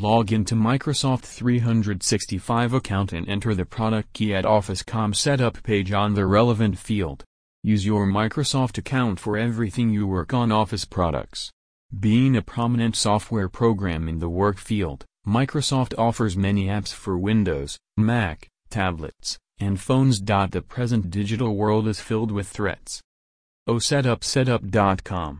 Log into Microsoft 365 account and enter the product key at Office.com setup page on the relevant field. Use your Microsoft account for everything you work on Office products. Being a prominent software program in the work field, Microsoft offers many apps for Windows, Mac, tablets, and phones. The present digital world is filled with threats. OSetupSetup.com